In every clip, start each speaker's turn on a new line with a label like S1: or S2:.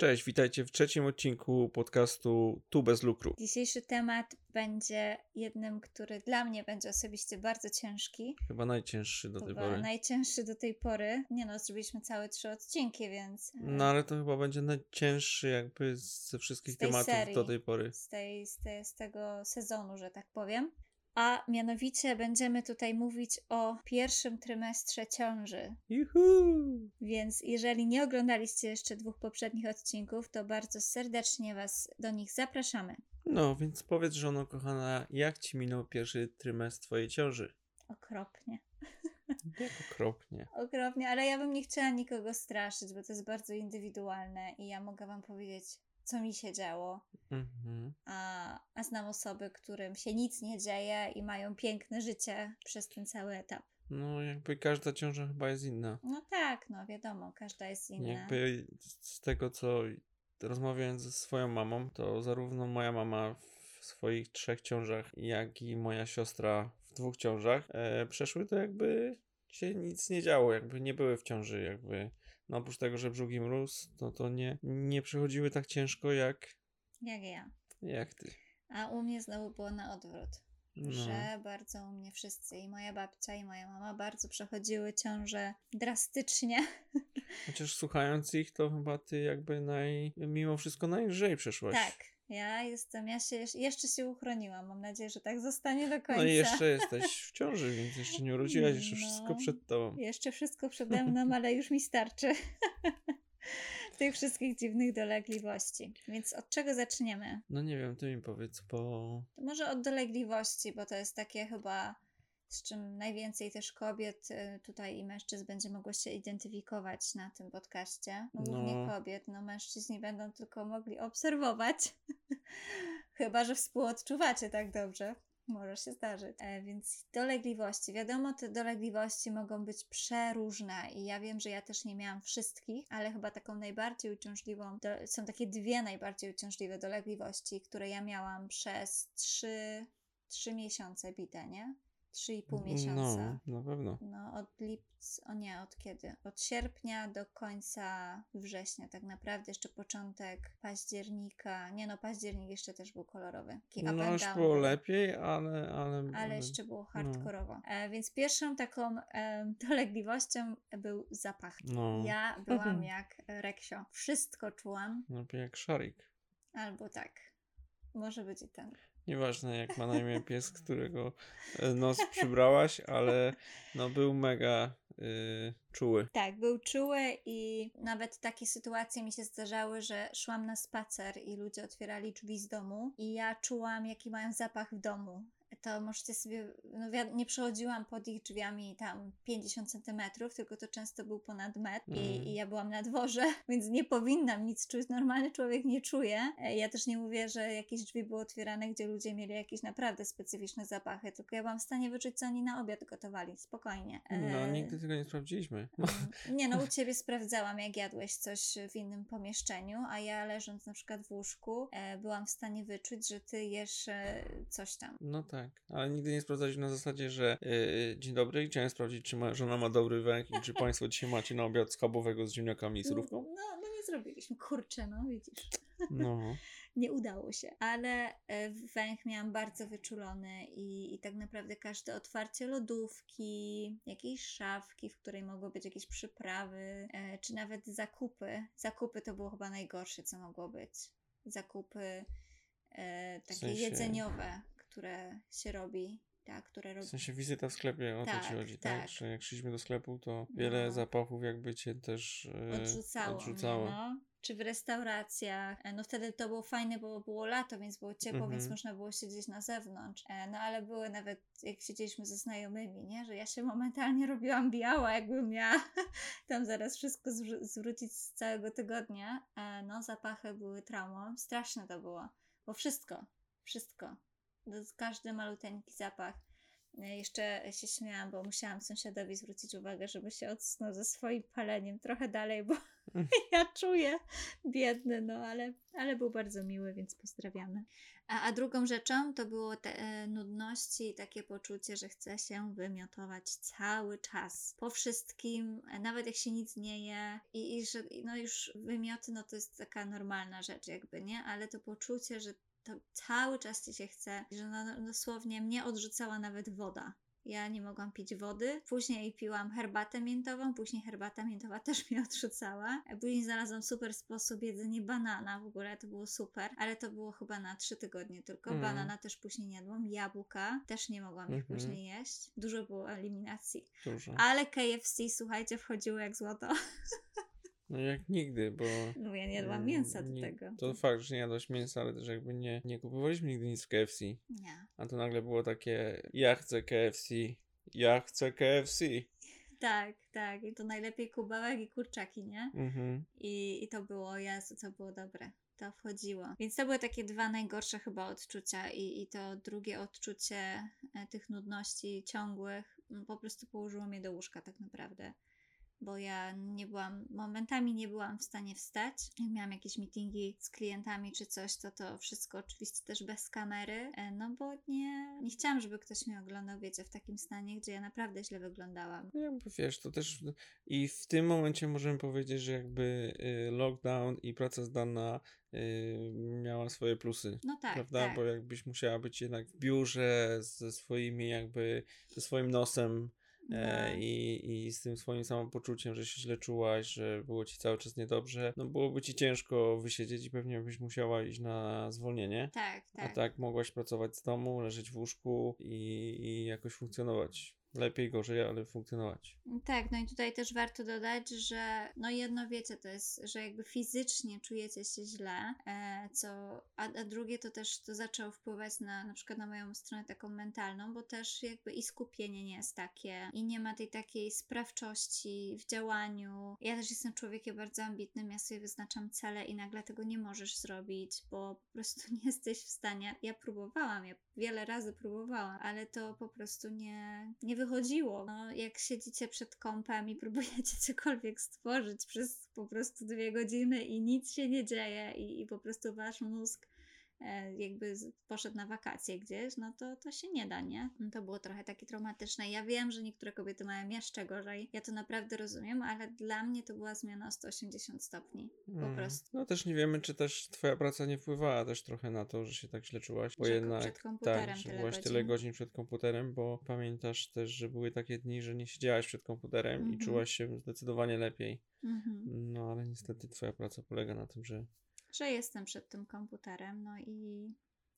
S1: Cześć, witajcie w trzecim odcinku podcastu Tu bez lukru.
S2: Dzisiejszy temat będzie jednym, który dla mnie będzie osobiście bardzo ciężki.
S1: Chyba najcięższy do tej
S2: Chyba
S1: pory.
S2: najcięższy do tej pory. Nie no, zrobiliśmy całe trzy odcinki, więc e,
S1: No ale to chyba będzie najcięższy jakby ze wszystkich
S2: Z tej
S1: tematów
S2: serii.
S1: do tej pory.
S2: z, tej, z, tej, z tego sezonu, że tak powiem. A mianowicie będziemy tutaj mówić o pierwszym trymestrze ciąży.
S1: Juhu!
S2: Więc jeżeli nie oglądaliście jeszcze dwóch poprzednich odcinków, to bardzo serdecznie Was do nich zapraszamy.
S1: No, więc powiedz żono kochana, jak ci minął pierwszy trymestr twojej ciąży?
S2: Okropnie.
S1: Jak okropnie.
S2: Okropnie, ale ja bym nie chciała nikogo straszyć, bo to jest bardzo indywidualne i ja mogę Wam powiedzieć, co mi się działo.
S1: Mhm.
S2: A, a znam osoby, którym się nic nie dzieje i mają piękne życie przez ten cały etap.
S1: No jakby każda ciąża chyba jest inna.
S2: No tak, no wiadomo, każda jest inna.
S1: Jakby z tego, co rozmawiając ze swoją mamą, to zarówno moja mama w swoich trzech ciążach, jak i moja siostra w dwóch ciążach e, przeszły, to jakby się nic nie działo, jakby nie były w ciąży, jakby no oprócz tego, że brzuch im rósł, to to nie, nie przechodziły tak ciężko jak,
S2: Jak ja.
S1: jak ty.
S2: A u mnie znowu było na odwrót.
S1: No.
S2: Że bardzo u mnie wszyscy, i moja babcia, i moja mama, bardzo przechodziły ciąże drastycznie.
S1: Chociaż słuchając ich, to chyba ty jakby naj, mimo wszystko najlżej przeszłaś.
S2: Tak, ja jestem, ja się jeszcze- się uchroniłam. Mam nadzieję, że tak zostanie do końca.
S1: No i jeszcze jesteś w ciąży, więc jeszcze nie urodziłaś, jeszcze
S2: No.
S1: wszystko przed tobą.
S2: Jeszcze wszystko przede mną, ale już mi starczy. Tych wszystkich dziwnych dolegliwości. Więc od czego zaczniemy?
S1: No nie wiem, ty mi powiedz, bo
S2: To może od dolegliwości, bo to jest takie chyba, z czym najwięcej też kobiet y, tutaj i mężczyzn będzie mogło się identyfikować na tym podcaście. No, głównie
S1: No.
S2: kobiet, no mężczyźni będą tylko mogli obserwować. chyba, że współodczuwacie tak dobrze. Może się zdarzyć. E, więc dolegliwości. Wiadomo, te dolegliwości mogą być przeróżne i ja wiem, że ja też nie miałam wszystkich, ale chyba taką najbardziej uciążliwą, do, są takie dwie najbardziej uciążliwe dolegliwości, które ja miałam przez trzy, trzy miesiące bite, nie? Trzy i pół miesiąca.
S1: No, na pewno.
S2: No, od lipca, o nie, od kiedy? Od sierpnia do końca września, tak naprawdę, jeszcze początek października. Nie no, październik jeszcze też był kolorowy. Taki
S1: No już
S2: down
S1: było
S2: był.
S1: lepiej, ale... Ale,
S2: Ale jeszcze było
S1: no.
S2: hardkorowo. E, więc pierwszą taką e, dolegliwością był zapach.
S1: No,
S2: Ja byłam jak Reksio. Wszystko czułam,
S1: lepiej jak szarik.
S2: albo tak. Może być i ten.
S1: Nieważne jak ma na imię pies, którego e, nos przybrałaś, ale no był mega y, czuły.
S2: Tak, był czuły i nawet takie sytuacje mi się zdarzały, że szłam na spacer i ludzie otwierali drzwi z domu i ja czułam, jaki mają zapach w domu. To możecie sobie, no wi- nie przechodziłam pod ich drzwiami tam 50 centymetrów, tylko to często był ponad metr
S1: Mm.
S2: i, i ja byłam na dworze, więc nie powinnam nic czuć. Normalny człowiek nie czuje. E, Ja też nie mówię, że jakieś drzwi były otwierane, gdzie ludzie mieli jakieś naprawdę specyficzne zapachy, tylko ja byłam w stanie wyczuć, co oni na obiad gotowali. Spokojnie.
S1: No
S2: E,
S1: nigdy tego nie sprawdziliśmy.
S2: Mm, Nie no, u ciebie sprawdzałam, jak jadłeś coś w innym pomieszczeniu, a ja leżąc na przykład w łóżku, e, byłam w stanie wyczuć, że ty jesz coś tam.
S1: No tak, ale nigdy nie sprawdzaliśmy na zasadzie, że y, dzień dobry, chciałem sprawdzić, czy moja żona ma dobry węch i czy państwo dzisiaj macie na obiad schabowego z ziemniakami i surówką.
S2: No, no nie zrobiliśmy. Kurczę, no widzisz.
S1: No,
S2: Nie udało się. Ale e, węch miałam bardzo wyczulony i, i tak naprawdę każde otwarcie lodówki, jakiejś szafki, w której mogły być jakieś przyprawy, e, czy nawet zakupy. Zakupy to było chyba najgorsze, co mogło być. Zakupy e, takie
S1: sensie-
S2: jedzeniowe, które się robi, tak, które
S1: w
S2: robi.
S1: sensie wizyta w sklepie, o to
S2: Tak,
S1: ci chodzi, tak?
S2: tak.
S1: Że jak szliśmy do sklepu, to wiele
S2: No.
S1: zapachów jakby cię też y,
S2: odrzucało,
S1: odrzucało.
S2: No. Czy w restauracjach. E, No wtedy to było fajne, bo było lato, więc było ciepło,
S1: Mhm.
S2: więc można było siedzieć na zewnątrz. E, No ale były nawet, jak siedzieliśmy ze znajomymi, nie? Że ja się momentalnie robiłam biała, jakbym miała tam zaraz wszystko zwró- zwrócić z całego tygodnia. E, No zapachy były traumą. Straszne to było. Bo wszystko, wszystko. Jest Każdy maluteńki zapach. E, Jeszcze się śmiałam, bo musiałam sąsiadowi zwrócić uwagę, żeby się odsunął ze swoim paleniem trochę dalej, bo ja czuję biedny, no ale, ale był bardzo miły, więc pozdrawiamy. A, a drugą rzeczą to było te e, nudności i takie poczucie, że chce się wymiotować cały czas. Po wszystkim, e, nawet jak się nic nie je i, i że no już wymioty, no to jest taka normalna rzecz jakby, nie? Ale to poczucie, że to cały czas ci się chce, że no, dosłownie mnie odrzucała nawet woda. Ja nie mogłam pić wody. Później piłam herbatę miętową, później herbata miętowa też mnie odrzucała. Później znalazłam super sposób jedzenie banana, w ogóle to było super, ale to było chyba na trzy tygodnie tylko.
S1: Mm.
S2: Banana też później nie jadłam, jabłka też nie mogłam ich
S1: Mhm.
S2: później jeść. Dużo było eliminacji.
S1: Dużo.
S2: Ale KFC, słuchajcie, wchodziło jak złoto.
S1: No jak nigdy, bo...
S2: No ja nie jadłam
S1: mm,
S2: mięsa do
S1: nie-
S2: tego.
S1: To fakt, że nie jadłaś mięsa, ale też jakby nie, nie kupowaliśmy nigdy nic w KFC.
S2: Nie.
S1: A to nagle było takie, ja chcę KFC, ja chcę KFC.
S2: Tak, tak. I to najlepiej kubełek i kurczaki, nie?
S1: Mhm.
S2: I, I to było, Jezu, co było dobre. To wchodziło. Więc to były takie dwa najgorsze chyba odczucia i, i to drugie odczucie e, tych nudności ciągłych po prostu położyło mnie do łóżka tak naprawdę. Bo ja nie byłam, momentami nie byłam w stanie wstać. Jak miałam jakieś meetingi z klientami czy coś, to to wszystko oczywiście też bez kamery. e, No bo nie, nie chciałam, żeby ktoś mnie oglądał, wiecie, w takim stanie, gdzie ja naprawdę źle wyglądałam.
S1: Jakby wiesz, to też i w tym momencie możemy powiedzieć, że jakby y, lockdown i praca zdalna y, miała swoje plusy.
S2: No tak,
S1: prawda?
S2: tak.
S1: Bo jakbyś musiała być jednak w biurze ze swoimi jakby, ze swoim nosem. I, i z tym swoim samopoczuciem, że się źle czułaś, że było ci cały czas niedobrze, no byłoby ci ciężko wysiedzieć i pewnie byś musiała iść na zwolnienie.
S2: Tak,
S1: A
S2: tak.
S1: tak mogłaś pracować z domu, leżeć w łóżku i, i jakoś funkcjonować. Lepiej, gorzej, ale funkcjonować.
S2: Tak, no i tutaj też warto dodać, że no jedno wiecie, to jest, że jakby fizycznie czujecie się źle, e, co, a, a drugie to też to zaczęło wpływać na na przykład na moją stronę taką mentalną, bo też jakby i skupienie nie jest takie i nie ma tej takiej sprawczości w działaniu. Ja też jestem człowiekiem bardzo ambitnym, ja sobie wyznaczam cele i nagle tego nie możesz zrobić, bo po prostu nie jesteś w stanie. Ja próbowałam, ja wiele razy próbowałam, ale to po prostu nie, nie wychodziło. No, jak siedzicie przed kąpem i próbujecie cokolwiek stworzyć przez po prostu dwie godziny i nic się nie dzieje i, i po prostu wasz mózg jakby z- poszedł na wakacje gdzieś, no to, to się nie da, nie? No to było trochę takie traumatyczne. Ja wiem, że niektóre kobiety mają jeszcze gorzej. Ja to naprawdę rozumiem, ale dla mnie to była zmiana o 180 stopni. Po
S1: Mm.
S2: prostu.
S1: No też nie wiemy, czy też twoja praca nie wpływała też trochę na to, że się tak źle czułaś, bo
S2: Że
S1: jednak
S2: przed komputerem
S1: tak, że
S2: tyle
S1: byłaś
S2: godzin.
S1: tyle godzin przed komputerem, bo pamiętasz też, że były takie dni, że nie siedziałaś przed komputerem i
S2: Mhm.
S1: czułaś się zdecydowanie lepiej.
S2: Mhm.
S1: No ale niestety twoja praca polega na tym, że
S2: Że jestem przed tym komputerem, no i,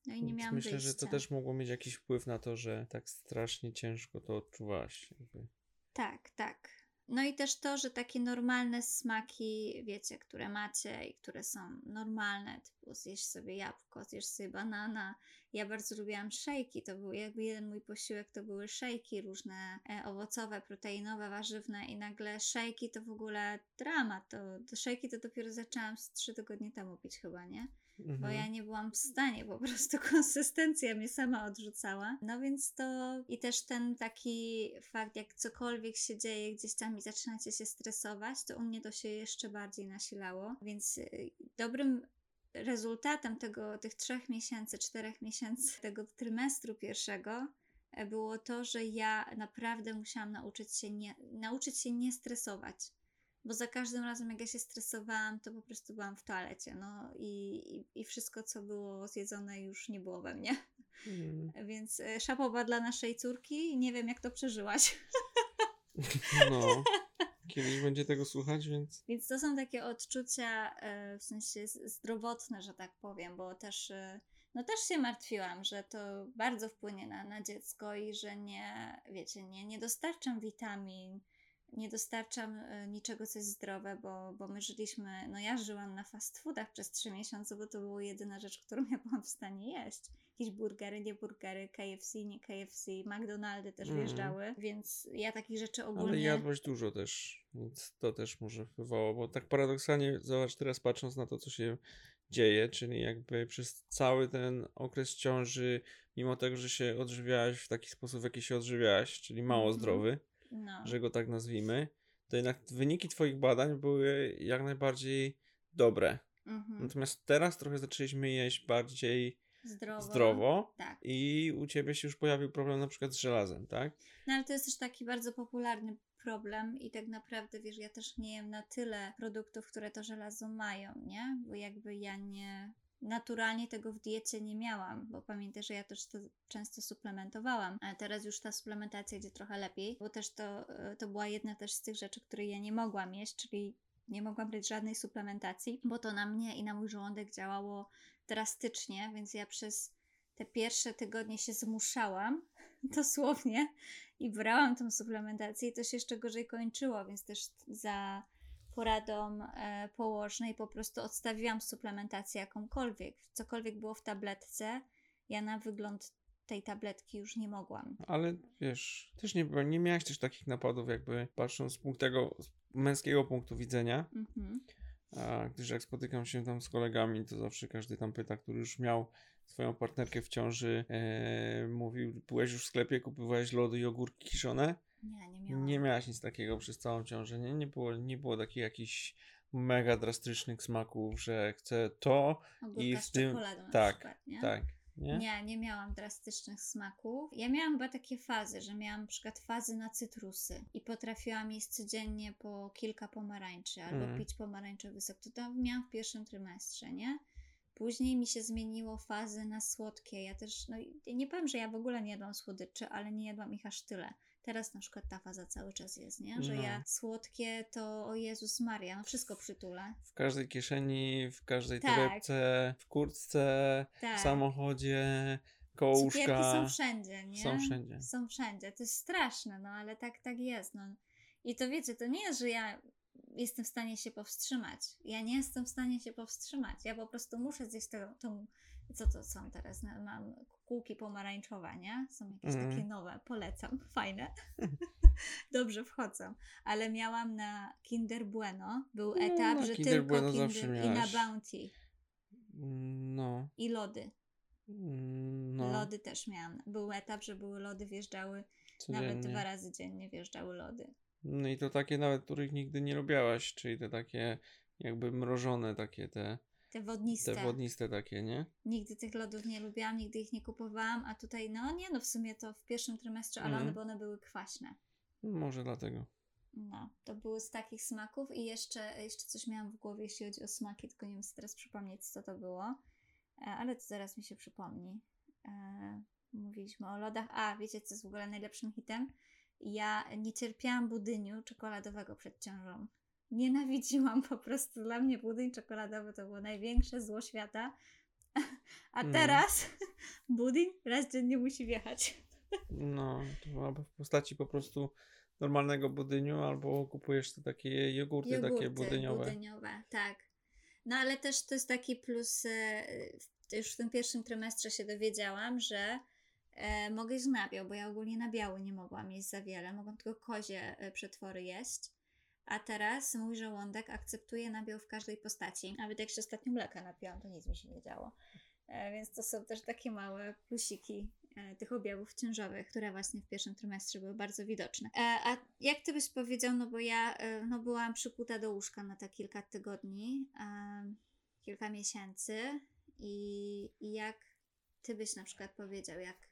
S2: no i nie miałam
S1: myślę,
S2: wyjścia.
S1: że to też mogło mieć jakiś wpływ na to, że tak strasznie ciężko to odczuwałaś. Jakby.
S2: Tak, tak. No i też to, że takie normalne smaki, wiecie, które macie i które są normalne, typu zjesz sobie jabłko, zjesz sobie banana. Ja bardzo lubiłam szejki, to był jakby jeden mój posiłek, to były szejki różne e, owocowe, proteinowe, warzywne i nagle szejki to w ogóle dramat. To, to szejki to dopiero zaczęłam z trzy tygodnie temu pić chyba, nie? Bo
S1: Mhm.
S2: ja nie byłam w stanie, po prostu konsystencja mnie sama odrzucała. No więc to i też ten taki fakt, jak cokolwiek się dzieje gdzieś tam i zaczynacie się stresować, to u mnie to się jeszcze bardziej nasilało. Więc y, dobrym rezultatem tego, tych trzech miesięcy, czterech miesięcy tego trymestru pierwszego e, było to, że ja naprawdę musiałam nauczyć się nie, nauczyć się nie stresować bo za każdym razem, jak ja się stresowałam, to po prostu byłam w toalecie, no i, i, i wszystko, co było zjedzone, już nie było we mnie.
S1: Mm.
S2: Więc e, szapoba dla naszej córki, nie wiem, jak to przeżyłaś.
S1: No, kiedyś będzie tego słuchać, więc
S2: Więc to są takie odczucia, e, w sensie zdrowotne, że tak powiem, bo też, e, no też się martwiłam, że to bardzo wpłynie na, na dziecko i że nie, wiecie, nie, nie dostarczam witamin, nie dostarczam e, niczego, co jest zdrowe, bo, bo my żyliśmy, no ja żyłam na fast foodach przez trzy miesiące, bo to była jedyna rzecz, którą ja byłam w stanie jeść. Jakieś burgery, nie burgery, KFC, nie KFC, McDonaldy też
S1: Mhm.
S2: wjeżdżały, więc ja takich rzeczy ogólnie...
S1: Ale jadłaś dużo też, więc to też może wpływało, bo tak paradoksalnie, zobacz teraz patrząc na to, co się dzieje, czyli jakby przez cały ten okres ciąży, mimo tego, że się odżywiałaś w taki sposób, w jaki się odżywiałaś, czyli mało
S2: Mhm.
S1: zdrowy,
S2: No,
S1: że go tak nazwijmy, to jednak wyniki twoich badań były jak najbardziej dobre.
S2: mhm.
S1: Natomiast teraz trochę zaczęliśmy jeść bardziej
S2: zdrowo.
S1: zdrowo
S2: Tak.
S1: i u ciebie się już pojawił problem na przykład z żelazem, tak?
S2: No ale to jest też taki bardzo popularny problem i tak naprawdę, wiesz, ja też nie jem na tyle produktów, które to żelazo mają, nie? Bo jakby ja nie... Naturalnie tego w diecie nie miałam, bo pamiętaj, że ja też to często suplementowałam, ale teraz już ta suplementacja idzie trochę lepiej, bo też to, e, to była jedna też z tych rzeczy, której ja nie mogłam jeść, czyli nie mogłam brać żadnej suplementacji, bo to na mnie i na mój żołądek działało drastycznie, więc ja przez te pierwsze tygodnie się zmuszałam, dosłownie, i brałam tą suplementację i to się jeszcze gorzej kończyło, więc też za poradą e, położnej po prostu odstawiłam suplementację jakąkolwiek. Cokolwiek było w tabletce, ja na wygląd tej tabletki już nie mogłam.
S1: Ale wiesz, też nie, nie miałaś też takich napadów, jakby patrząc z punktu tego z męskiego punktu widzenia,
S2: Mhm.
S1: a gdyż jak spotykam się tam z kolegami, to zawsze każdy tam pyta, który już miał swoją partnerkę w ciąży, e, mówił, byłeś już w sklepie, kupowałeś lody i ogórki kiszone?
S2: Nie, nie miałam.
S1: Nie miałaś nic takiego przez całą ciążę, nie? Nie było, nie było takich jakichś mega drastycznych smaków, że chcę to,
S2: Ogórka
S1: i
S2: z
S1: tym-
S2: czekoladą na
S1: tak,
S2: przykład, nie?
S1: tak, nie?
S2: Nie, nie miałam drastycznych smaków. Ja miałam chyba takie fazy, że miałam na przykład fazy na cytrusy i potrafiłam jeść codziennie po kilka pomarańczy albo
S1: Mhm.
S2: pić pomarańczowy sok. To tam miałam w pierwszym trymestrze, nie? Później mi się zmieniło fazy na słodkie. Ja też, no nie powiem, że ja w ogóle nie jadłam słodyczy, ale nie jadłam ich aż tyle. Teraz na przykład ta faza cały czas jest, nie? Że
S1: No.
S2: ja słodkie to, o Jezus Maria, no wszystko przytulę.
S1: W każdej kieszeni, w każdej
S2: Tak.
S1: torebce, w kurtce,
S2: Tak.
S1: w samochodzie,
S2: Cukierki
S1: kołuszka.
S2: są wszędzie, nie?
S1: Są wszędzie.
S2: Są wszędzie. To jest straszne, no ale tak, tak jest. No. I to wiecie, to nie jest, że ja jestem w stanie się powstrzymać. Ja nie jestem w stanie się powstrzymać. Ja po prostu muszę zjeść tą, tą co to są teraz? No, Mam kółki pomarańczowe, nie? Są jakieś
S1: Mhm.
S2: takie nowe, polecam, fajne. Dobrze wchodzą. Ale miałam na Kinder Bueno, był
S1: No,
S2: etap, że
S1: Kinder
S2: tylko
S1: Bueno
S2: Kinder i na. Bounty
S1: No.
S2: i lody.
S1: Mm, No.
S2: Lody też miałam. Był etap, że były lody, wjeżdżały Nawet
S1: codziennie.
S2: dwa razy dziennie wjeżdżały lody.
S1: No i to takie nawet, których nigdy nie lubiałaś, czyli te takie jakby mrożone takie te,
S2: Te wodniste.
S1: te wodniste takie, nie?
S2: Nigdy tych lodów nie lubiłam, nigdy ich nie kupowałam, a tutaj, no nie, no w sumie to w pierwszym trymestrze, ale
S1: Mhm.
S2: one, bo one były kwaśne.
S1: Może dlatego.
S2: No, to były z takich smaków i jeszcze, jeszcze coś miałam w głowie, jeśli chodzi o smaki, tylko nie wiem sobie teraz przypomnieć, co to było, e, ale to zaraz mi się przypomni. E, mówiliśmy o lodach. A, wiecie, co jest w ogóle najlepszym hitem? Ja nie cierpiałam budyniu czekoladowego przed ciążą. Nienawidziłam po prostu. Dla mnie budyń czekoladowy to było największe zło świata. A
S1: Mm.
S2: teraz budyń raz dziennie musi wjechać.
S1: No, albo w postaci po prostu normalnego budyniu, albo kupujesz te takie jogurty, takie budyniowe.
S2: budyniowe, tak. No ale też to jest taki plus, e, w- już w tym pierwszym trymestrze się dowiedziałam, że e, mogę jeść nabiał, bo ja ogólnie nabiału nie mogłam jeść za wiele, mogłam tylko kozie e, przetwory jeść. A teraz mój żołądek akceptuje nabiał w każdej postaci. Nawet jak się ostatnio mleka napiłam, to nic mi się nie działo. E, Więc to są też takie małe plusiki e, tych objawów ciężowych, które właśnie w pierwszym trymestrze były bardzo widoczne. E, A jak ty byś powiedział, no bo ja no byłam przykuta do łóżka na te kilka tygodni, kilka miesięcy i, i jak ty byś na przykład powiedział, jak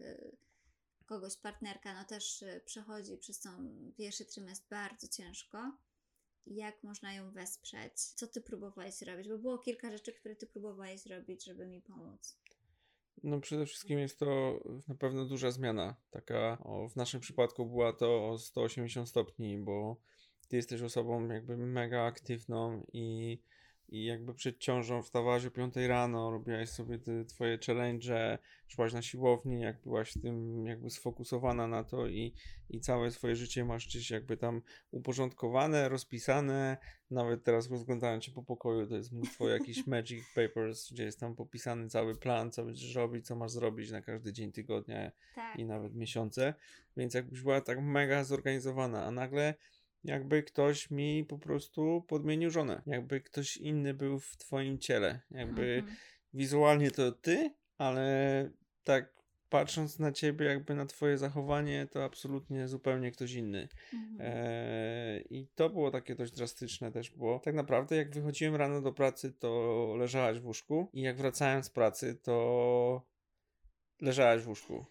S2: kogoś partnerka no też przechodzi przez ten pierwszy trymestr bardzo ciężko, jak można ją wesprzeć? Co ty próbowałeś zrobić? Bo było kilka rzeczy, które ty próbowałeś zrobić, żeby mi pomóc.
S1: No przede wszystkim jest to na pewno duża zmiana. Taka, o, w naszym przypadku była to o 180 stopni, bo ty jesteś osobą jakby mega aktywną i i jakby przed ciążą wstawałaś o 5 rano, robiłaś sobie te twoje challenge, szłaś na siłownię, jak byłaś w tym jakby sfokusowana na to i, i całe swoje życie masz gdzieś jakby tam uporządkowane, rozpisane, nawet teraz rozglądając się po pokoju, to jest mnóstwo jakichś magic papers, gdzie jest tam popisany cały plan, co będziesz robić, co masz zrobić na każdy dzień tygodnia
S2: Tak.
S1: i nawet miesiące, więc jakbyś była tak mega zorganizowana, a nagle jakby ktoś mi po prostu podmienił żonę, jakby ktoś inny był w twoim ciele, jakby
S2: Mhm.
S1: wizualnie to ty, ale tak patrząc na ciebie, jakby na twoje zachowanie, to absolutnie zupełnie ktoś inny.
S2: Mhm.
S1: Eee, I to było takie dość drastyczne też, bo tak naprawdę jak wychodziłem rano do pracy, to leżałaś w łóżku i jak wracałem z pracy, to leżałaś w łóżku.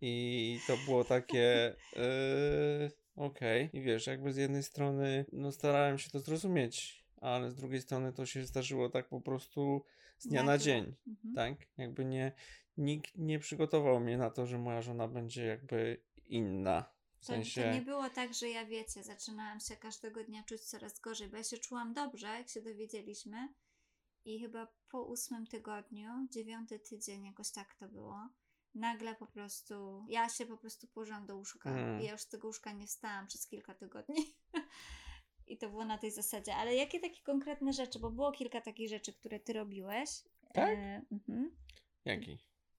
S1: I to było takie eee, okej. I wiesz, jakby z jednej strony no starałem się to zrozumieć, ale z drugiej strony to się zdarzyło tak po prostu z dnia na dzień,
S2: Mhm.
S1: tak? Jakby nie, nikt nie przygotował mnie na to, że moja żona będzie jakby inna. W
S2: To,
S1: sensie...
S2: to nie było tak, że ja wiecie, zaczynałam się każdego dnia czuć coraz gorzej, bo ja się czułam dobrze, jak się dowiedzieliśmy. I chyba po ósmym tygodniu, dziewiąty tydzień, jakoś tak to było. Nagle po prostu, ja się po prostu położyłam do łóżka.
S1: Mm.
S2: Ja już z tego łóżka nie wstałam przez kilka tygodni. I to było na tej zasadzie. Ale jakie takie konkretne rzeczy? Bo było kilka takich rzeczy, które ty robiłeś.
S1: Tak?
S2: E, mhm.
S1: Jaki?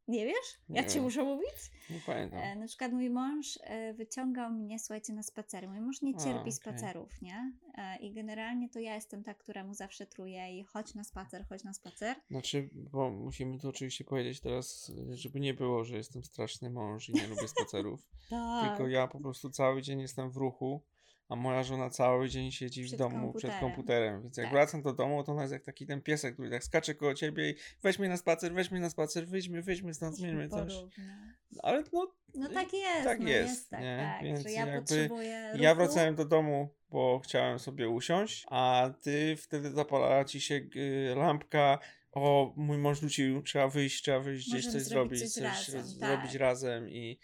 S2: Nie wiesz?
S1: Nie
S2: Ja ci
S1: wiem.
S2: muszę mówić?
S1: Nie pamiętam.
S2: E, na przykład mój mąż e, wyciągał mnie, słuchajcie, na spacery. Mój mąż nie
S1: A,
S2: cierpi
S1: okej.
S2: spacerów, nie? E, I generalnie to ja jestem ta, która mu zawsze truje i chodź na spacer, chodź na spacer.
S1: Znaczy, bo musimy tu oczywiście powiedzieć teraz, żeby nie było, że jestem straszny mąż i nie lubię spacerów.
S2: Tak.
S1: Tylko ja po prostu cały dzień jestem w ruchu, a moja żona cały dzień siedzi w
S2: Przed
S1: domu przed
S2: komputerem.
S1: komputerem. Więc jak
S2: Tak.
S1: wracam do domu, to ona jest jak taki ten piesek, który tak skacze koło ciebie i weź mnie na spacer, weź mnie na spacer, wyjdźmy, wyjdźmy stąd, zmieńmy coś.
S2: Porówno.
S1: Ale no,
S2: No tak jest,
S1: tak
S2: no
S1: jest,
S2: jest tak,
S1: nie?
S2: tak,
S1: Więc
S2: że ja
S1: jakby
S2: potrzebuję ruchu.
S1: ja wracałem do domu, bo chciałem sobie usiąść, a ty wtedy zapalała ci się y, lampka. O, mój mąż rzucił, trzeba wyjść, trzeba wyjść gdzieś
S2: Możemy
S1: coś
S2: zrobić
S1: zrobić,
S2: coś razem,
S1: zrobić
S2: tak.
S1: razem i,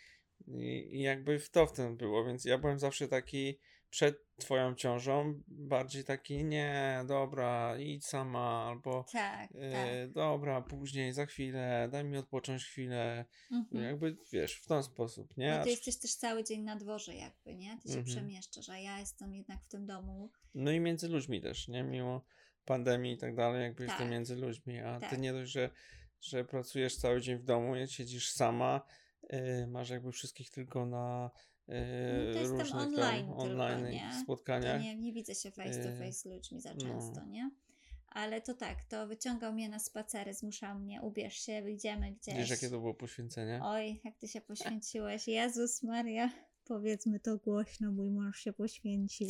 S1: i, i jakby w to w tym było, więc ja byłem zawsze taki przed twoją ciążą bardziej taki, nie, dobra, idź sama, albo
S2: Tak, tak.
S1: e, dobra, później, za chwilę, daj mi odpocząć chwilę,
S2: Mhm.
S1: jakby, wiesz, w ten sposób, nie?
S2: Bo ty jesteś też cały dzień na dworze jakby, nie? Ty się
S1: Mhm.
S2: przemieszczasz, a ja jestem jednak w tym domu.
S1: No i między ludźmi też, nie? Mimo pandemii i tak dalej, jakby jestem
S2: Tak.
S1: między ludźmi, a ty
S2: Tak.
S1: nie dość, że, że pracujesz cały dzień w domu, siedzisz sama, y, masz jakby wszystkich tylko na
S2: No to jestem online
S1: tam
S2: tylko,
S1: online
S2: nie? To
S1: spotkaniach.
S2: nie, nie widzę się face to
S1: Yy,
S2: face z ludźmi za
S1: no.
S2: często, nie? Ale to tak, to wyciągał mnie na spacery, zmuszał mnie, ubierz się, wyjdziemy gdzieś.
S1: Wiesz, jakie to było poświęcenie?
S2: Oj, jak ty się poświęciłeś. Jezus Maria. Powiedzmy to głośno, mój mąż się poświęcił.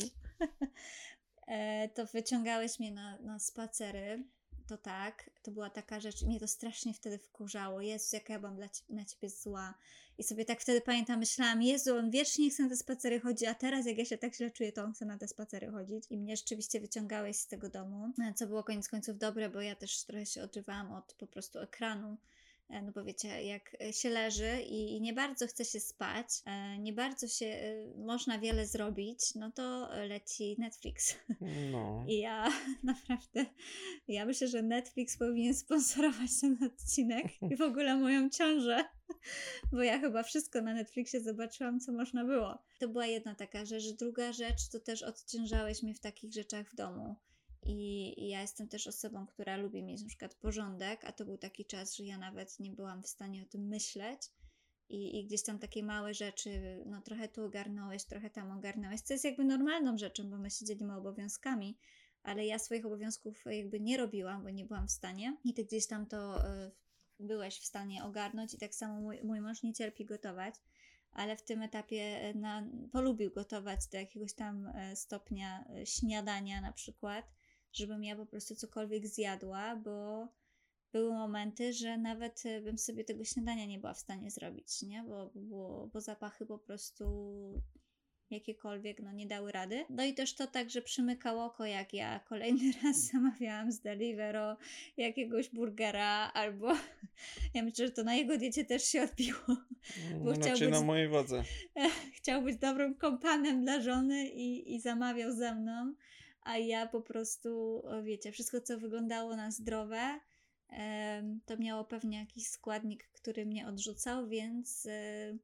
S2: e, to wyciągałeś mnie na, na spacery. To tak, to była taka rzecz, mnie to strasznie wtedy wkurzało. Jezus, jaka ja byłam cie, na ciebie zła. I sobie tak wtedy pamiętam, myślałam, Jezu, on wiecznie chce na te spacery chodzić, a teraz jak ja się tak źle czuję, to on chce na te spacery chodzić. I mnie rzeczywiście wyciągałeś z tego domu, co było koniec końców dobre, bo ja też trochę się odżywałam od po prostu ekranu. E, No bo wiecie, jak e, się leży i, nie bardzo chce się spać, e, nie bardzo się można wiele zrobić, no to leci Netflix.
S1: No.
S2: I ja naprawdę, ja myślę, że Netflix powinien sponsorować ten odcinek i w ogóle moją ciążę, bo ja chyba wszystko na Netflixie zobaczyłam, co można było. To była jedna taka rzecz. Druga rzecz to też odciążałeś mnie w takich rzeczach w domu. I, ja jestem też osobą, która lubi mieć na przykład porządek, a to był taki czas, że ja nawet nie byłam w stanie o tym myśleć. I, I gdzieś tam takie małe rzeczy, no trochę tu ogarnąłeś, trochę tam ogarnąłeś, co jest jakby normalną rzeczą, bo my się dzielimy obowiązkami, ale ja swoich obowiązków jakby nie robiłam, bo nie byłam w stanie. I ty gdzieś tam to y, byłeś w stanie ogarnąć i tak samo mój, mój mąż nie cierpi gotować, ale w tym etapie y, na, polubił gotować do jakiegoś tam y, stopnia śniadania na przykład, żebym ja po prostu cokolwiek zjadła, bo były momenty, że nawet y, bym sobie tego śniadania nie była w stanie zrobić, nie? Bo, bo, bo zapachy po prostu jakiekolwiek, no nie dały rady. No i też to tak, że przymykało oko, jak ja kolejny raz zamawiałam z Delivero jakiegoś burgera, albo ja myślę, że to na jego diecie też się odbiło. bo chciał
S1: Znaczy
S2: być-
S1: na mojej wodze.
S2: Chciał być dobrym kompanem dla żony i, i zamawiał ze mną. A ja po prostu, wiecie, wszystko co wyglądało na zdrowe, to miało pewnie jakiś składnik, który mnie odrzucał, więc e,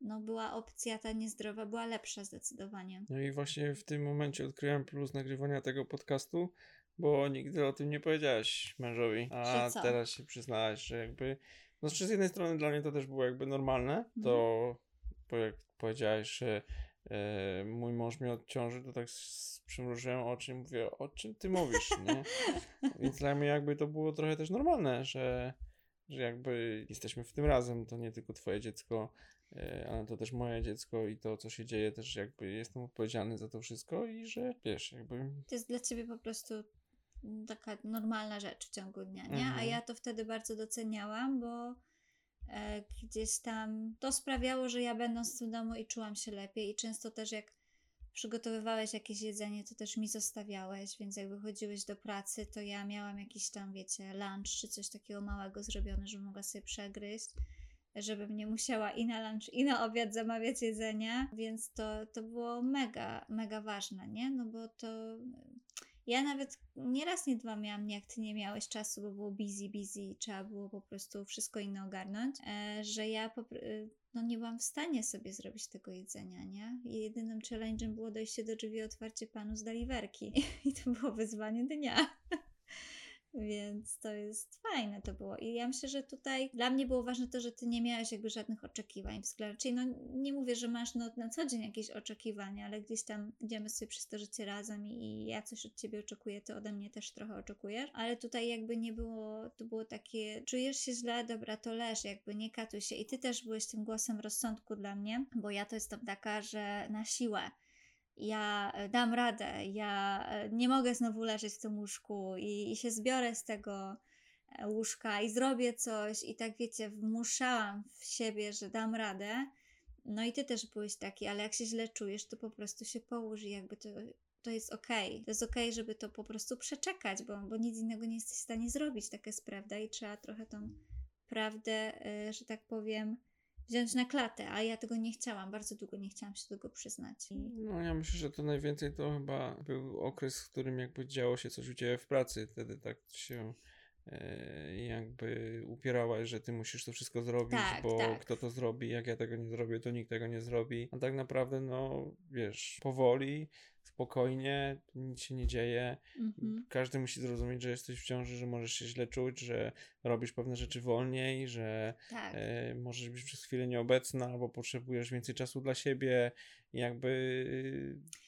S2: no była opcja ta niezdrowa, była lepsza zdecydowanie.
S1: No i właśnie w tym momencie odkryłem plus nagrywania tego podcastu, bo nigdy o tym nie powiedziałaś mężowi, a teraz się przyznałaś, że jakby, no z jednej strony dla mnie to też było jakby normalne,
S2: Mhm.
S1: to bo jak powiedziałaś, że e, mój mąż mnie odciąży, to tak przymrużyłem oczy i mówię, o czym ty mówisz, nie? Więc dla mnie jakby to było trochę też normalne, że, że jakby jesteśmy w tym razem, to nie tylko twoje dziecko, e, ale to też moje dziecko i to, co się dzieje, też jakby jestem odpowiedzialny za to wszystko i że wiesz, jakby
S2: To jest dla ciebie po prostu taka normalna rzecz w ciągu dnia, nie? A
S1: Mhm.
S2: ja to wtedy bardzo doceniałam, bo gdzieś tam to sprawiało, że ja będąc w tym domu i czułam się lepiej i często też jak przygotowywałeś jakieś jedzenie, to też mi zostawiałeś, więc jak wychodziłeś do pracy, to ja miałam jakiś tam, wiecie, lunch czy coś takiego małego zrobione, żebym mogła sobie przegryźć żebym nie musiała i na lunch, i na obiad zamawiać jedzenia, więc to, to było mega, mega ważne, nie? No bo to ja nawet nie raz, nie dwa miałam, jak ty nie miałeś czasu, bo było busy, busy trzeba było po prostu wszystko inne ogarnąć, e, że ja y, no nie byłam w stanie sobie zrobić tego jedzenia, nie? I jedynym challenge'em było dojście do drzwi otwarcie panu z deliverki. I to było wyzwanie dnia. Więc to jest fajne to było. I ja myślę, że tutaj dla mnie było ważne to, że ty nie miałeś jakby żadnych oczekiwań względem. Czyli no nie mówię, że masz no, na co dzień jakieś oczekiwania, ale gdzieś tam idziemy sobie przez to życie razem i, i ja coś od ciebie oczekuję, ty ode mnie też trochę oczekujesz. Ale tutaj jakby nie było, to było takie, czujesz się źle, dobra, to leż, jakby nie katuj się. I ty też byłeś tym głosem rozsądku dla mnie, bo ja to jestem taka, że na siłę ja e, dam radę, ja e, nie mogę znowu leżeć w tym łóżku i, i się zbiorę z tego e, łóżka i zrobię coś i tak wiecie, wmuszałam w siebie, że dam radę. No i ty też byłeś taki, ale jak się źle czujesz, to po prostu się połóż i jakby to, to jest okej. To jest okej, żeby to po prostu przeczekać, bo, bo nic innego nie jesteś w stanie zrobić, taka jest prawda i trzeba trochę tą prawdę, że tak powiem, wziąć na klatę, a ja tego nie chciałam, bardzo długo nie chciałam się do tego przyznać.
S1: No ja myślę, że to najwięcej to chyba był okres, w którym jakby działo się coś u Ciebie w pracy, wtedy tak się e, jakby upierałaś, że Ty musisz to wszystko zrobić,
S2: Tak,
S1: bo
S2: tak.
S1: kto to zrobi, jak ja tego nie zrobię, to nikt tego nie zrobi. A tak naprawdę, no wiesz, powoli, spokojnie, nic się nie dzieje.
S2: Mhm.
S1: Każdy musi zrozumieć, że jesteś w ciąży, że możesz się źle czuć, że robisz pewne rzeczy wolniej, że
S2: Tak.
S1: e, możesz być przez chwilę nieobecna, albo potrzebujesz więcej czasu dla siebie. Jakby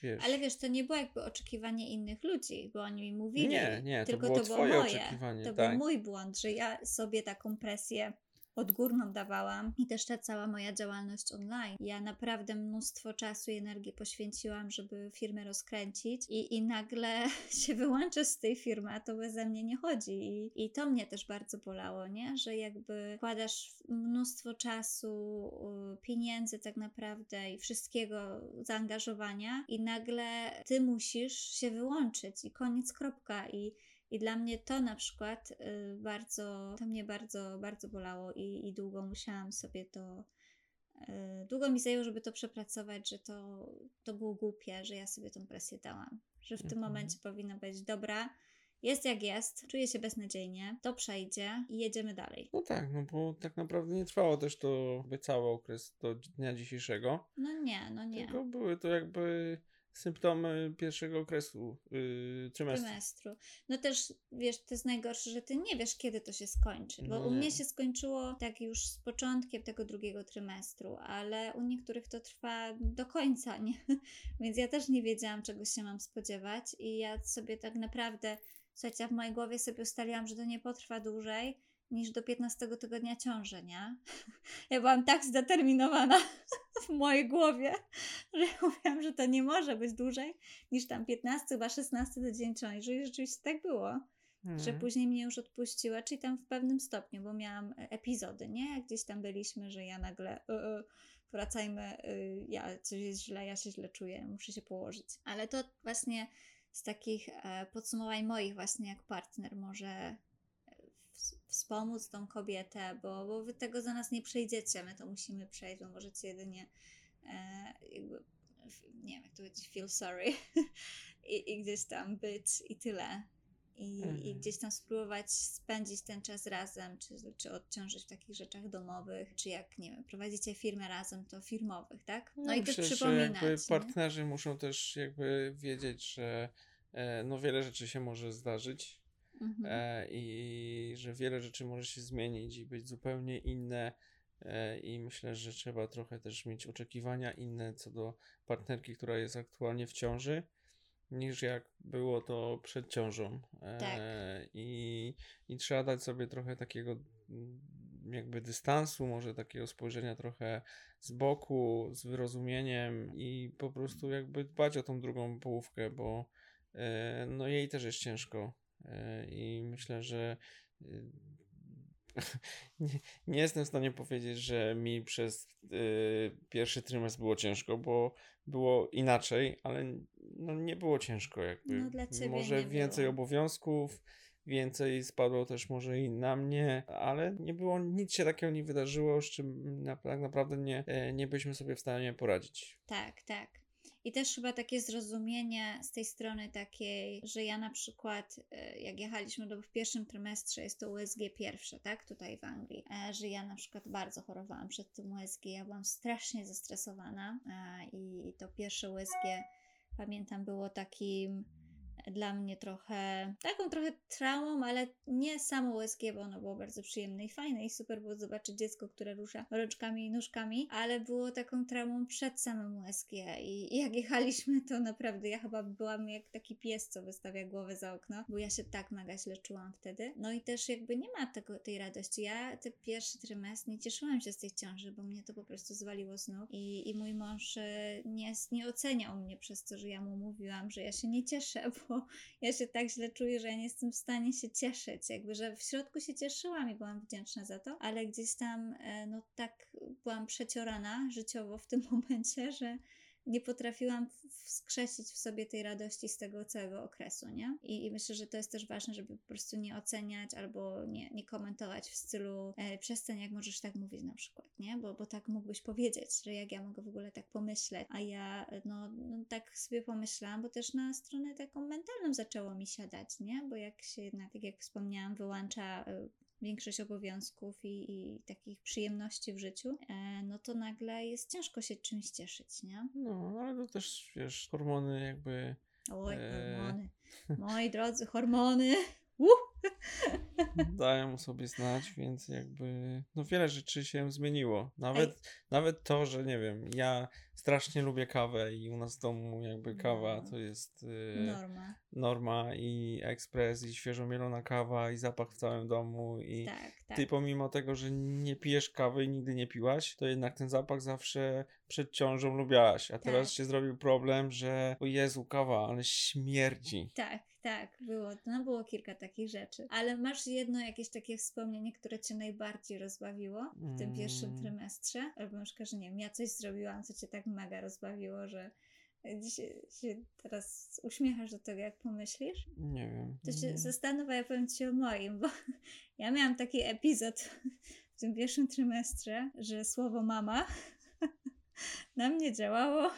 S1: wiesz.
S2: Ale wiesz, to nie było jakby oczekiwanie innych ludzi, bo oni mi mówili.
S1: Nie, nie, to
S2: tylko
S1: było
S2: to było
S1: twoje
S2: moje.
S1: oczekiwanie,
S2: To
S1: tak.
S2: był mój błąd, że ja sobie taką presję odgórną dawałam i też ta cała moja działalność online. Ja naprawdę mnóstwo czasu i energii poświęciłam, żeby firmę rozkręcić i, i nagle się wyłączę z tej firmy, a to beze mnie nie chodzi. I, I to mnie też bardzo bolało, nie? Że jakby wkładasz mnóstwo czasu, y, pieniędzy tak naprawdę i wszystkiego zaangażowania i nagle ty musisz się wyłączyć i koniec, kropka. I i dla mnie to na przykład y, bardzo, to mnie bardzo, bardzo bolało i, i długo musiałam sobie to, y, długo mi zajęło, żeby to przepracować, że to, to było głupie, że ja sobie tą presję dałam. Że w tym
S1: Mhm.
S2: momencie powinno być dobra, jest jak jest, czuję się beznadziejnie, to przejdzie i jedziemy dalej.
S1: No tak, no bo tak naprawdę nie trwało też to cały okres do dnia dzisiejszego,
S2: No nie, no nie.
S1: tylko były to jakby symptomy pierwszego okresu yy, trymestru.
S2: trymestru. No też, wiesz, to jest najgorsze, że ty nie wiesz, kiedy to się skończy, bo
S1: No
S2: u
S1: nie.
S2: mnie się skończyło tak już z początkiem tego drugiego trymestru, ale u niektórych to trwa do końca, nie? Więc ja też nie wiedziałam, czego się mam spodziewać i ja sobie tak naprawdę, słuchajcie, ja w mojej głowie sobie ustaliłam, że to nie potrwa dłużej niż do 15 tygodnia ciąży, nie? Ja byłam tak zdeterminowana w mojej głowie, że mówiłam, że to nie może być dłużej niż tam 15, chyba 16 tydzień ciąży i rzeczywiście tak było, że
S1: Mhm.
S2: później mnie już odpuściła, czyli tam w pewnym stopniu, bo miałam e, epizody, nie? Jak gdzieś tam byliśmy, że ja nagle e, e, wracajmy, e, ja coś jest źle, ja się źle czuję, muszę się położyć. Ale to właśnie z takich e, podsumowań moich właśnie jak partner może wspomóc tą kobietę, bo, bo wy tego za nas nie przejdziecie, my to musimy przejść, bo możecie jedynie e, jakby, nie wiem jak to powiedzieć, feel sorry, i, i gdzieś tam być i tyle. I, I
S1: Mhm.
S2: gdzieś tam spróbować spędzić ten czas razem, czy, czy odciążyć w takich rzeczach domowych, czy jak, nie wiem, prowadzicie firmę razem, to firmowych, tak? No, i też przypominać.
S1: jakby
S2: nie?
S1: partnerzy muszą też jakby wiedzieć, że e, no wiele rzeczy się może zdarzyć
S2: Mhm.
S1: e, i że wiele rzeczy może się zmienić i być zupełnie inne e, i myślę, że trzeba trochę też mieć oczekiwania inne co do partnerki, która jest aktualnie w ciąży niż jak było to przed ciążą e,
S2: Tak.
S1: i, i trzeba dać sobie trochę takiego jakby dystansu, może takiego spojrzenia trochę z boku, z wyrozumieniem i po prostu jakby dbać o tą drugą połówkę, bo e, no jej też jest ciężko i myślę, że e, nie, nie jestem w stanie powiedzieć, że mi przez e, pierwszy trymestr było ciężko, bo było inaczej, ale no nie było ciężko jakby.
S2: No, dla ciebie
S1: może więcej
S2: było.
S1: obowiązków, więcej spadło też może i na mnie, ale nie było, nic się takiego nie wydarzyło, z czym na, tak naprawdę nie, e, nie byliśmy sobie w stanie poradzić.
S2: Tak, tak. I też chyba takie zrozumienie z tej strony takiej, że ja na przykład, e, jak jechaliśmy do, w pierwszym trymestrze, jest to USG pierwsze, tak, tutaj w Anglii, e, że ja na przykład bardzo chorowałam przed tym USG, ja byłam strasznie zestresowana e, i, i to pierwsze USG, pamiętam, było takim dla mnie trochę, taką trochę traumą, ale nie samo USG, bo ono było bardzo przyjemne i fajne i super było zobaczyć dziecko, które rusza rączkami i nóżkami, ale było taką traumą przed samym USG i, i jak jechaliśmy, to naprawdę ja chyba byłam jak taki pies, co wystawia głowę za okno, bo ja się tak mega źle czułam wtedy. No i też jakby nie ma tego, tej radości. Ja te pierwszy trymestr nie cieszyłam się z tej ciąży, bo mnie to po prostu zwaliło z nóg i, i mój mąż e, nie, nie oceniał mnie przez to, że ja mu mówiłam, że ja się nie cieszę, bo ja się tak źle czuję, że ja nie jestem w stanie się cieszyć. Jakby, że w środku się cieszyłam i byłam wdzięczna za to, ale gdzieś tam, e, no tak byłam przeciorana życiowo w tym momencie, że nie potrafiłam wskrzesić w sobie tej radości z tego całego okresu, nie? I, I myślę, że to jest też ważne, żeby po prostu nie oceniać albo nie, nie komentować w stylu e, przestań, jak możesz tak mówić na przykład, nie? Bo, bo tak mógłbyś powiedzieć, że jak ja mogę w ogóle tak pomyśleć, a ja no, no tak sobie pomyślałam, bo też na stronę taką mentalną zaczęło mi siadać, nie? Bo jak się jednak, tak jak wspomniałam, wyłącza e, większość obowiązków i, i takich przyjemności w życiu, e, no to nagle jest ciężko się czymś cieszyć, nie?
S1: No, ale to też, wiesz, hormony jakby
S2: Oj,
S1: Eee.
S2: hormony. Moi drodzy, hormony. Uh!
S1: dają sobie znać, więc jakby no wiele rzeczy się zmieniło. Nawet, nawet to, że nie wiem, ja strasznie lubię kawę i u nas w domu jakby kawa
S2: No.
S1: to jest y,
S2: Norma.
S1: norma i ekspres i świeżo mielona kawa i zapach w całym domu i
S2: Tak, tak.
S1: ty pomimo tego, że nie pijesz kawy i nigdy nie piłaś, to jednak ten zapach zawsze przed ciążą lubiałaś, a teraz
S2: Tak.
S1: się zrobił problem, że o Jezu, kawa, ale śmierdzi.
S2: Tak, tak, było, no było kilka takich rzeczy. Ale masz jedno jakieś takie wspomnienie, które cię najbardziej rozbawiło w tym pierwszym
S1: Mm.
S2: trymestrze? Albo na przykład, że nie wiem, ja coś zrobiłam, co cię tak mega rozbawiło, że dzisiaj się teraz uśmiechasz do tego, jak pomyślisz?
S1: Nie wiem.
S2: To się zastanów, a ja powiem Ci o moim, bo ja miałam taki epizod w tym pierwszym trymestrze, że słowo mama na mnie działało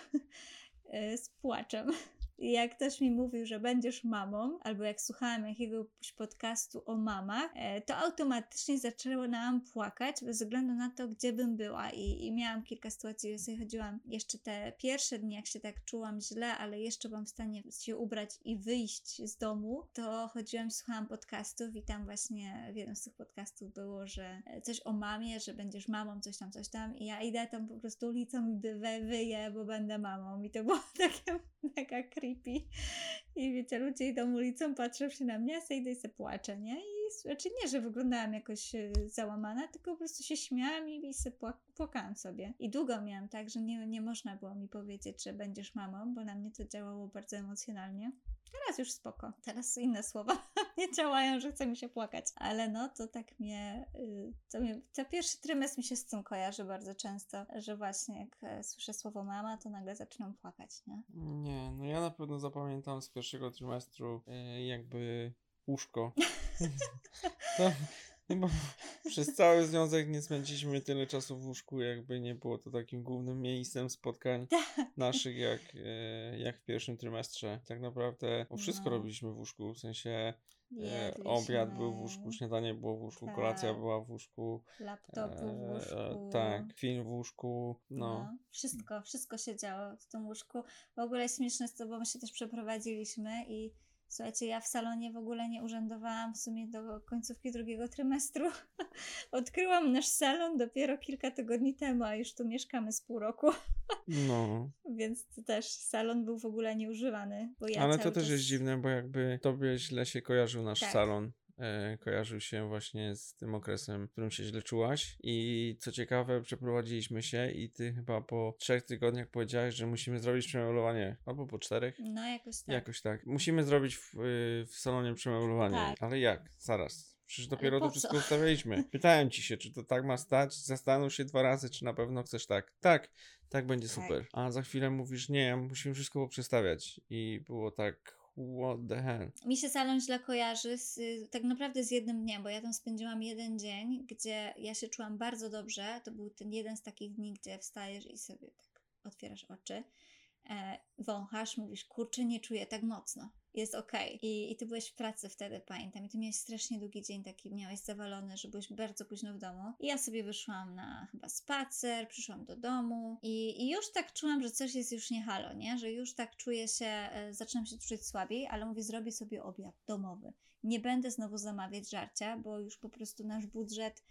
S2: e, z płaczem. Jak ktoś mi mówił, że będziesz mamą, albo jak słuchałam jakiegoś podcastu o mamach, e, to automatycznie zaczęłam płakać bez względu na to, gdzie bym była. I, i miałam kilka sytuacji, że sobie chodziłam jeszcze te pierwsze dni, jak się tak czułam źle, ale jeszcze byłam w stanie się ubrać i wyjść z domu, to chodziłam słuchałam podcastów i tam właśnie w jednym z tych podcastów było, że e, coś o mamie, że będziesz mamą, coś tam, coś tam i ja idę tam po prostu ulicą i wy- wy- wyję, bo będę mamą i to było takie mega creepy. I wiecie, ludzie idą ulicą, patrzą się na mnie, sobie idę i se płaczę, nie? I znaczy nie, że wyglądałam jakoś e, załamana, tylko po prostu się śmiałam i, i se pła- płakałam sobie. I długo miałam tak, że nie, nie można było mi powiedzieć, że będziesz mamą, bo na mnie to działało bardzo emocjonalnie. Teraz już spoko. Teraz inne słowa nie działają, że chce mi się płakać. Ale no, to tak mnie, y, to, mnie, to pierwszy trymestr mi się z tym kojarzy bardzo często, że właśnie jak e, słyszę słowo mama, to nagle zaczynam płakać, nie?
S1: Nie, no pewno zapamiętam z pierwszego trymestru e, jakby łóżko. to, no bo Przez cały związek nie spędziliśmy tyle czasu w łóżku, jakby nie było to takim głównym miejscem spotkań
S2: Tak.
S1: naszych, jak, e, jak w pierwszym trymestrze. Tak naprawdę o wszystko
S2: No.
S1: robiliśmy w łóżku, w sensie
S2: Jedliśmy,
S1: obiad był w łóżku, śniadanie było w łóżku, kolacja
S2: Tak.
S1: była w łóżku,
S2: Laptop był w
S1: e,
S2: łóżku.
S1: tak, film w łóżku, no.
S2: No, wszystko, wszystko się działo w tym łóżku. W ogóle śmieszne jest to, bo my się też przeprowadziliśmy i słuchajcie, ja w salonie w ogóle nie urzędowałam w sumie do końcówki drugiego trymestru. Odkryłam nasz salon dopiero kilka tygodni temu, a już tu mieszkamy z pół roku,
S1: no.
S2: więc to też salon był w ogóle nieużywany. Bo ja
S1: Ale to też
S2: czas...
S1: jest dziwne, bo jakby tobie źle się kojarzył nasz
S2: Tak.
S1: salon. E, kojarzył się właśnie z tym okresem, w którym się źle czułaś. I co ciekawe, przeprowadziliśmy się i ty chyba po trzech tygodniach powiedziałeś, że musimy zrobić przemeblowanie. Albo po czterech.
S2: No jakoś tak.
S1: Jakoś tak. Musimy zrobić w, y, w salonie przemeblowanie.
S2: Tak.
S1: Ale jak? Zaraz. Przecież dopiero to
S2: co?
S1: wszystko ustawialiśmy. Pytałem ci się, czy to tak ma stać. Zastanów się dwa razy, czy na pewno chcesz tak. Tak, tak będzie
S2: Tak.
S1: super. A za chwilę mówisz, nie, musimy wszystko poprzestawiać. I było tak, what the hell.
S2: Mi się salon źle kojarzy z, tak naprawdę z jednym dniem, bo ja tam spędziłam jeden dzień, gdzie ja się czułam bardzo dobrze. To był ten jeden z takich dni, gdzie wstajesz i sobie tak otwierasz oczy, e, wąchasz, mówisz, kurczę, nie czuję tak mocno. Jest okej. I, I ty byłeś w pracy wtedy, pamiętam. I ty miałeś strasznie długi dzień taki, miałeś zawalony, że byłeś bardzo późno w domu. I ja sobie wyszłam na chyba spacer, przyszłam do domu i, i już tak czułam, że coś jest już nie halo, nie? Że już tak czuję się, e, zaczynam się czuć słabiej, ale mówię, zrobię sobie obiad domowy. Nie będę znowu zamawiać żarcia, bo już po prostu nasz budżet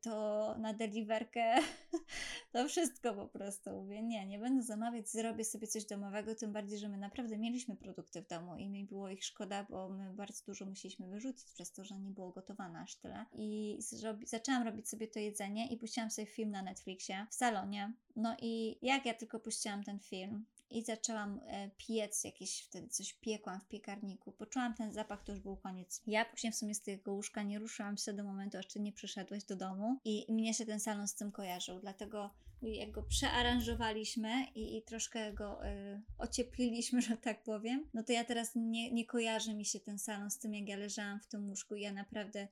S2: to na deliverkę to wszystko po prostu. Mówię, nie, nie będę zamawiać, zrobię sobie coś domowego, tym bardziej, że my naprawdę mieliśmy produkty w domu i mi było ich szkoda, bo my bardzo dużo musieliśmy wyrzucić przez to, że nie było gotowane aż tyle. I zrobi- zaczęłam robić sobie to jedzenie i puściłam sobie film na Netflixie w salonie. No i jak ja tylko puściłam ten film, i zaczęłam e, piec, jakieś wtedy coś piekłam w piekarniku. Poczułam ten zapach, to już był koniec. Ja później w sumie z tego łóżka nie ruszyłam się do momentu, aż ty nie przyszedłeś do domu i mnie się ten salon z tym kojarzył, dlatego jak go przearanżowaliśmy i, i troszkę go y, ociepliliśmy, że tak powiem, no to ja teraz nie, nie kojarzy mi się ten salon z tym, jak ja leżałam w tym łóżku i ja naprawdę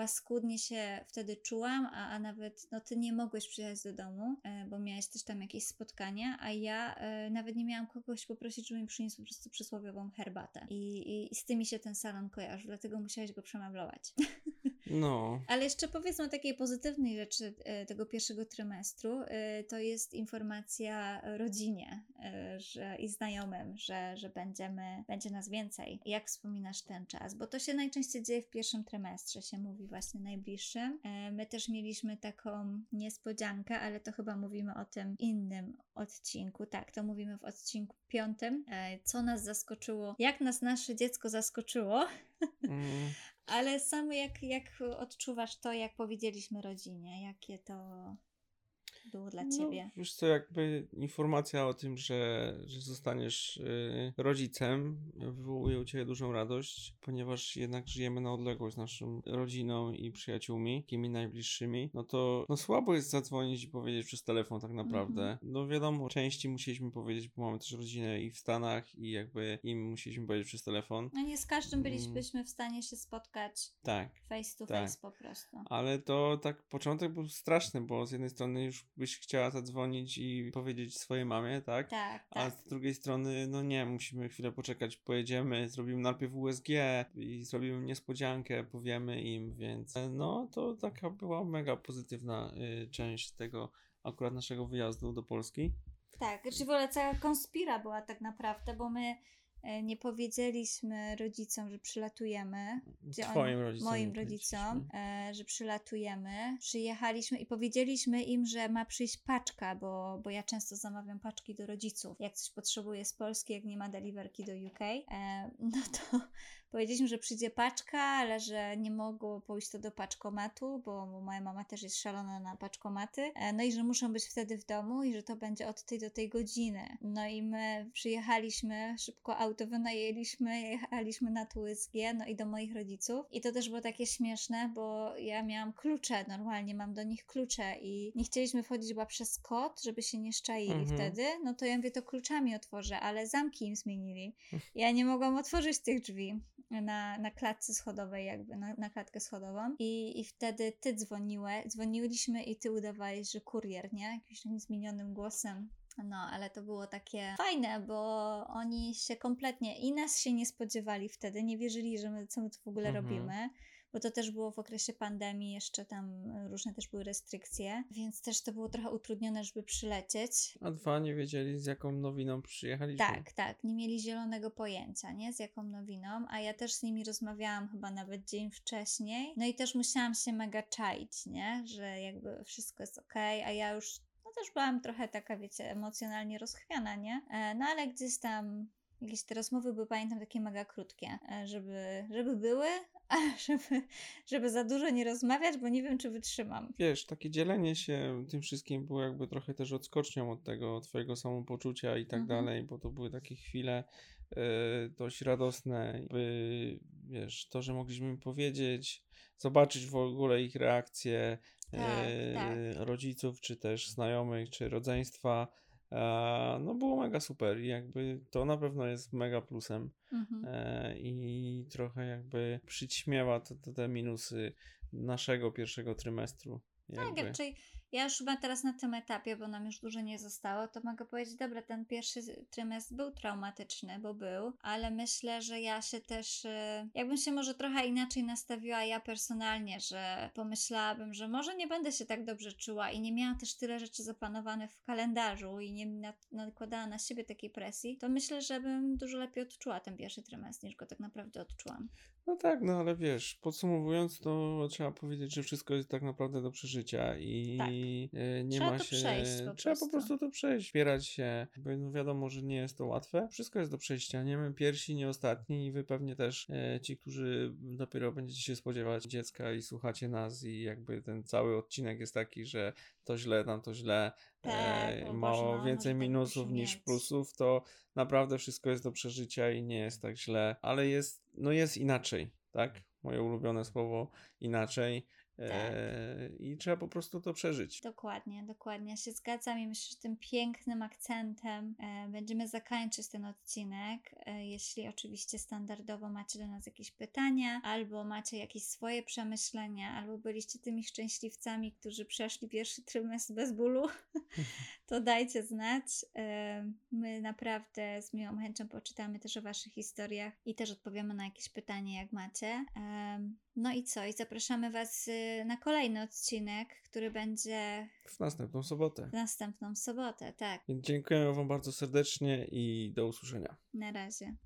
S2: paskudnie się wtedy czułam, a, a nawet no ty nie mogłeś przyjechać do domu, e, bo miałeś też tam jakieś spotkania, a ja e, nawet nie miałam kogoś poprosić, żeby mi przyniósł po prostu przysłowiową herbatę. I, i, i z tymi się ten salon kojarzy, dlatego musiałeś go przemablować.
S1: No.
S2: Ale jeszcze powiedzmy o takiej pozytywnej rzeczy e, tego pierwszego trymestru. E, To jest informacja rodzinie e, że, i znajomym, że, że będziemy, będzie nas więcej. Jak wspominasz ten czas? Bo to się najczęściej dzieje w pierwszym trymestrze, się mówi właśnie najbliższym. My też mieliśmy taką niespodziankę, ale to chyba mówimy o tym innym odcinku. Tak, to mówimy w odcinku piątym. Co nas zaskoczyło? Jak nas nasze dziecko zaskoczyło?
S1: Mm.
S2: Ale samo jak, jak odczuwasz to, jak powiedzieliśmy rodzinie, jakie to było dla ciebie?
S1: No, wiesz co, jakby informacja o tym, że, że zostaniesz y, rodzicem wywołuje u Ciebie dużą radość, ponieważ jednak żyjemy na odległość z naszą rodziną i przyjaciółmi, takimi najbliższymi, no to no słabo jest zadzwonić i powiedzieć przez telefon tak naprawdę.
S2: Mhm.
S1: No wiadomo, części musieliśmy powiedzieć, bo mamy też rodzinę i w Stanach i jakby im musieliśmy powiedzieć przez telefon.
S2: No nie z każdym
S1: Mm.
S2: bylibyśmy w stanie się spotkać
S1: Tak.
S2: face to
S1: Tak.
S2: face po prostu.
S1: Ale to tak początek był straszny, bo z jednej strony już byś chciała zadzwonić i powiedzieć swojej mamie, tak?
S2: Tak,
S1: A
S2: tak.
S1: z drugiej strony, no nie, musimy chwilę poczekać, pojedziemy, zrobimy najpierw USG i zrobimy niespodziankę, powiemy im, więc e, no to taka była mega pozytywna y, część tego akurat naszego wyjazdu do Polski.
S2: Tak, znaczy w ogóle cała konspira była tak naprawdę, bo my nie powiedzieliśmy rodzicom, że przylatujemy. Gdzie
S1: Twoim
S2: oni-
S1: rodzicom.
S2: Moim rodzicom, e, że przylatujemy. Przyjechaliśmy i powiedzieliśmy im, że ma przyjść paczka, bo, bo ja często zamawiam paczki do rodziców. Jak coś potrzebuję z Polski, jak nie ma deliverki do UK, e, no to powiedzieliśmy, że przyjdzie paczka, ale że nie mogło pójść to do paczkomatu, bo moja mama też jest szalona na paczkomaty. E, no i że muszą być wtedy w domu i że to będzie od tej do tej godziny. No i my przyjechaliśmy, szybko auto wynajęliśmy, jechaliśmy na TUSG, no i do moich rodziców. I to też było takie śmieszne, bo ja miałam klucze, normalnie mam do nich klucze i nie chcieliśmy wchodzić chyba przez kod, żeby się nie szczaili
S1: Mhm.
S2: wtedy. No to ja mówię, to kluczami otworzę, ale zamki im zmienili. Ja nie mogłam otworzyć tych drzwi. Na, na klatce schodowej, jakby na, na klatkę schodową. I, I wtedy ty dzwoniłeś, dzwoniliśmy i ty udawałeś, że kurier, nie? Jakimś takim zmienionym głosem. No, ale to było takie fajne, bo oni się kompletnie i nas się nie spodziewali wtedy, nie wierzyli, że my, co my tu w ogóle
S1: Mhm.
S2: robimy bo to też było w okresie pandemii, jeszcze tam różne też były restrykcje, więc też to było trochę utrudnione, żeby przylecieć.
S1: A dwa nie wiedzieli z jaką nowiną przyjechaliśmy.
S2: Tak, tak, nie mieli zielonego pojęcia, nie, z jaką nowiną, a ja też z nimi rozmawiałam chyba nawet dzień wcześniej, no i też musiałam się mega czaić, nie, że jakby wszystko jest okej, a ja już, no też byłam trochę taka, wiecie, emocjonalnie rozchwiana, nie, e, no ale gdzieś tam Jakieś te rozmowy były, pamiętam, takie mega krótkie, e, żeby, żeby były, a żeby, żeby za dużo nie rozmawiać, bo nie wiem, czy wytrzymam.
S1: Wiesz, takie dzielenie się tym wszystkim było jakby trochę też odskocznią od tego twojego samopoczucia i tak
S2: Mhm.
S1: dalej, bo to były takie chwile e, dość radosne. Jakby, wiesz, to, że mogliśmy powiedzieć, zobaczyć w ogóle ich reakcje
S2: Tak,
S1: e,
S2: tak.
S1: rodziców, czy też znajomych, czy rodzeństwa. E, no było mega super i jakby to na pewno jest mega plusem
S2: Mhm.
S1: e, i trochę jakby przyćmiewa to te minusy naszego pierwszego trymestru.
S2: Tak,
S1: Jakby.
S2: raczej ja już chyba teraz na tym etapie, bo nam już dużo nie zostało, to mogę powiedzieć, dobra, ten pierwszy trymestr był traumatyczny, bo był, ale myślę, że ja się też, e, jakbym się może trochę inaczej nastawiła ja personalnie, że pomyślałabym, że może nie będę się tak dobrze czuła i nie miałam też tyle rzeczy zaplanowanych w kalendarzu i nie na- nakładała na siebie takiej presji, to myślę, że bym dużo lepiej odczuła ten pierwszy trymestr, niż go tak naprawdę odczułam.
S1: No tak, no ale wiesz, podsumowując, to trzeba powiedzieć, że wszystko jest tak naprawdę do przeżycia i
S2: Tak.
S1: E, nie
S2: Trzeba
S1: ma się.
S2: przejść po
S1: trzeba po
S2: prostu.
S1: to przejść, wspierać się. Bo no wiadomo, że nie jest to łatwe. Wszystko jest do przejścia. Nie my pierwsi, nie ostatni i wy pewnie też e, ci, którzy dopiero będziecie się spodziewać dziecka i słuchacie nas i jakby ten cały odcinek jest taki, że to źle, tam to źle,
S2: Tak,
S1: e,
S2: o
S1: mało więcej
S2: tak
S1: minusów niż
S2: mieć.
S1: plusów, to naprawdę wszystko jest do przeżycia i nie jest tak źle, ale jest, no jest inaczej, tak? Moje ulubione słowo inaczej. E, I trzeba po prostu to przeżyć.
S2: Dokładnie, dokładnie. Ja się zgadzam i myślę, że tym pięknym akcentem e, będziemy zakończyć ten odcinek. E, jeśli oczywiście standardowo macie do nas jakieś pytania, albo macie jakieś swoje przemyślenia, albo byliście tymi szczęśliwcami, którzy przeszli pierwszy trymestr bez bólu, to dajcie znać. E, my naprawdę z miłą chęcią poczytamy też o Waszych historiach i też odpowiemy na jakieś pytania, jak macie. No i co? I zapraszamy Was y, na kolejny odcinek, który będzie
S1: W następną sobotę.
S2: w następną sobotę. Tak,
S1: dziękujemy Wam bardzo serdecznie i do usłyszenia.
S2: na razie.